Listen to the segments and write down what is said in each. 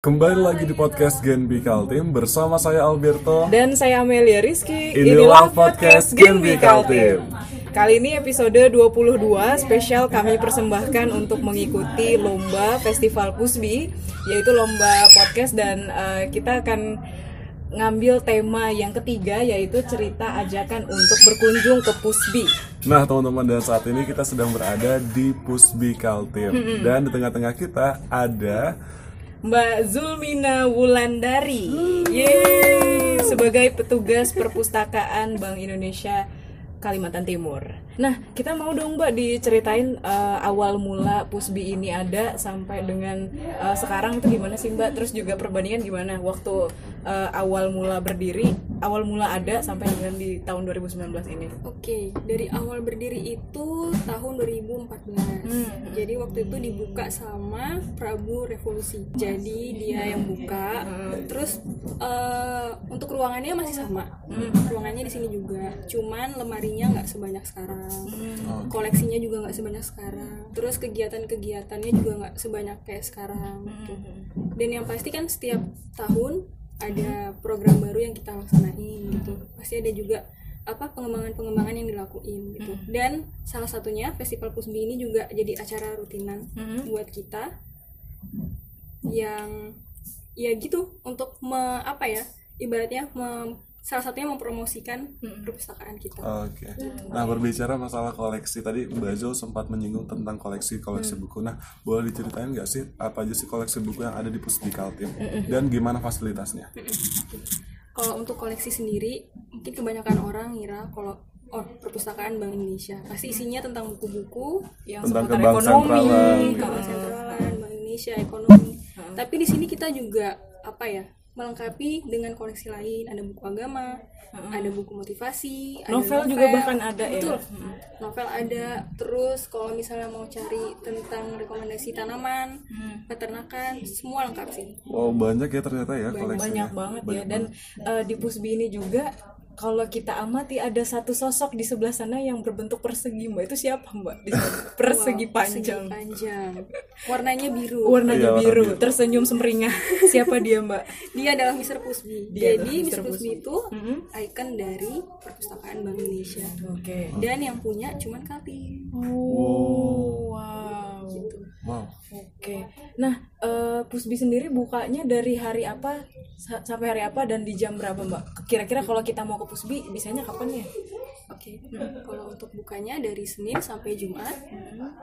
Kembali lagi di podcast Genbi Kaltim bersama saya Alberto. Dan saya Amelia Rizky. Inilah podcast Genbi Kaltim. Kali ini episode 22 spesial kami persembahkan untuk mengikuti lomba Festival Pusbi, yaitu lomba podcast dan eh, kita akan ngambil tema yang ketiga yaitu cerita ajakan untuk berkunjung ke Pusbi. Nah teman-teman dan saat ini kita sedang berada di Pusbi Kaltim dan di tengah-tengah kita ada Mbak Zulmina Wulandari, Yeay, sebagai petugas perpustakaan Bank Indonesia Kalimantan Timur. Nah, kita mau dong Mbak diceritain eh, awal mula Pusbi ini ada sampai dengan eh, sekarang itu gimana sih Mbak? Terus juga perbandingan gimana waktu eh, awal mula berdiri, awal mula ada sampai dengan di tahun 2019 ini? Oke, dari awal berdiri itu tahun 2014. Jadi waktu itu dibuka sama Prabu Revolusi. Jadi dia yang buka. Terus eh, untuk ruangannya masih sama. Ruangannya di sini juga. Cuman lemarinya nggak sebanyak sekarang. Koleksinya juga nggak sebanyak sekarang. Terus kegiatan-kegiatannya juga nggak sebanyak kayak sekarang. gitu. Dan yang pasti kan setiap tahun ada program baru yang kita laksanain gitu. Pasti ada juga apa pengembangan-pengembangan yang dilakuin gitu. Dan salah satunya Festival Pusbi ini juga jadi acara rutinan buat kita yang ya gitu untuk me, apa ya ibaratnya mem- salah satunya mempromosikan perpustakaan kita. Oke. Nah berbicara masalah koleksi tadi Mbak Zul sempat menyinggung tentang koleksi koleksi buku. Nah boleh diceritain nggak sih apa aja sih koleksi buku yang ada di Pusbi Kaltim dan gimana fasilitasnya? Kalau untuk koleksi sendiri mungkin kebanyakan orang ngira kalau oh perpustakaan Bank Indonesia pasti isinya tentang buku-buku Yang Tentang seputar ekonomi, sentralan. Bank Sentralan, Bank Indonesia, ekonomi. Tapi di sini kita juga apa ya melengkapi dengan koleksi lain. Ada buku agama, ada buku motivasi, ada Novel juga bahkan ada ya? Betul. Novel ada. Terus kalau misalnya mau cari tentang rekomendasi tanaman, peternakan, semua lengkap sih. Wow banyak ya ternyata ya koleksinya. banyak banget ya dan eh, di Pusbi ini juga kalau kita amati ada satu sosok di sebelah sana yang berbentuk persegi mbak itu siapa mbak di sana? persegi Wow, panjang persegi panjang. Warnanya biru. warnanya Iya, warna biru biru. tersenyum semeringah siapa dia mbak Dia adalah Mr. Pusbi. Dia Jadi Mr. Mr. Pusbi itu ikon dari perpustakaan Bank Indonesia. oke Dan yang punya cuman Kaltim. oh wow Wow. Oke, nah eh, Pusbi sendiri bukanya dari hari apa sa- sampai hari apa dan di jam berapa mbak? Kira-kira kalau kita mau ke Pusbi bisanya kapan ya? Oke, kalau untuk bukanya dari Senin sampai Jumat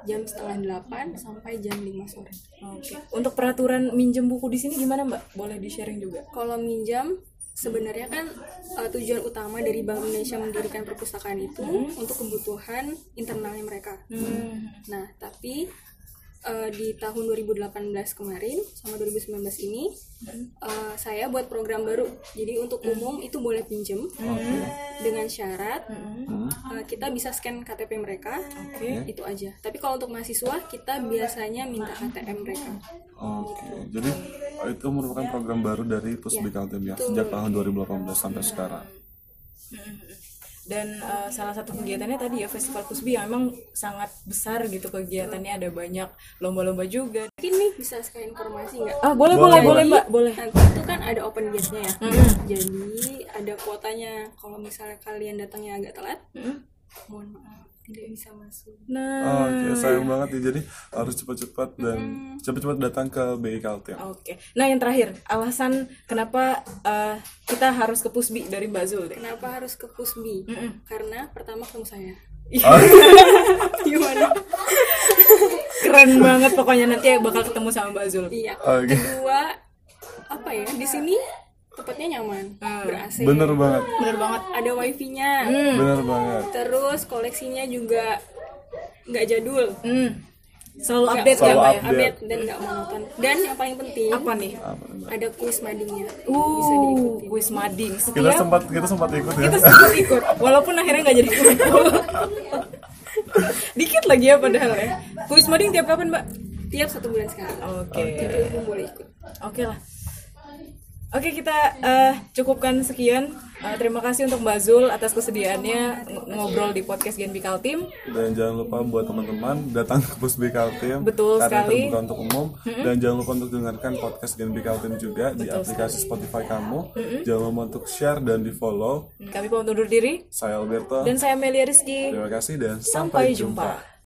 jam setengah delapan sampai jam 5 sore. Oke. Untuk peraturan minjem buku di sini gimana mbak? Boleh di sharing juga? Kalau minjam sebenarnya kan uh, tujuan utama dari Bank Indonesia mendirikan perpustakaan itu untuk kebutuhan internalnya mereka. Nah, tapi uh, di tahun 2018 kemarin sama 2019 ini uh, saya buat program baru. Jadi untuk umum itu boleh pinjem dengan syarat uh, kita bisa scan KTP mereka. Itu aja. Tapi kalau untuk mahasiswa kita biasanya minta KTM mereka. Oke, jadi oh, itu merupakan program baru dari Pusbi Kaltim ya sejak tahun 2018 sampai sekarang. Dan eh, salah satu kegiatannya tadi ya Festival Pusbi yang memang sangat besar gitu kegiatannya ada banyak lomba-lomba juga. Mungkin nih bisa sekali informasi nggak? Ah boleh Boleh, boleh boleh mbak boleh. Nanti itu kan ada open gate-nya ya. Jadi ada kuotanya. Kalau misalnya kalian datangnya agak telat, mohon maaf tidak bisa masuk. Nah Oke, sayang banget ya. Jadi harus cepat-cepat dan cepat-cepat datang ke BI Kaltim. Oke. Nah yang terakhir alasan kenapa eh, kita harus ke Pusbi dari Mbak Zul deh. Kenapa harus ke Pusbi? Karena pertama ketemu saya. Gimana? Keren banget pokoknya nanti bakal ketemu sama Mbak Zul. Iya. Oke. Kedua apa ya? Di sini tempatnya nyaman, ber AC. Bener banget, Bener banget. Ada wifi-nya. bener banget. Terus koleksinya juga nggak jadul. Hmm. Selalu update ya Selalu Mbak ya. update. update dan nggak monoton. Dan yang paling penting Apa nih? Apa ada kuis madingnya. Uh, kuis mading. Kita Setiap sempat kita sempat ikut ya. kita sempat ikut, walaupun akhirnya nggak jadi kumpul. Dikit lagi ya padahal ya. Kuis mading tiap kapan Mbak? Tiap satu bulan sekali. Oke. Jadi umum boleh ikut. Oke lah. Oke kita eh, cukupkan sekian. Eh, terima kasih untuk Mbak Zul atas kesediaannya ng- ngobrol di podcast Genbi Kaltim. dan jangan lupa buat teman-teman datang ke Pusbikal Team Betul karena sekali. terbuka untuk umum dan jangan lupa untuk dengarkan podcast Genbikal Team juga di aplikasi Spotify kamu jangan lupa untuk share dan di follow Kami pamit undur diri saya Alberto dan saya Melia Rizky. terima kasih dan Sampai sampai, jumpa. jumpa.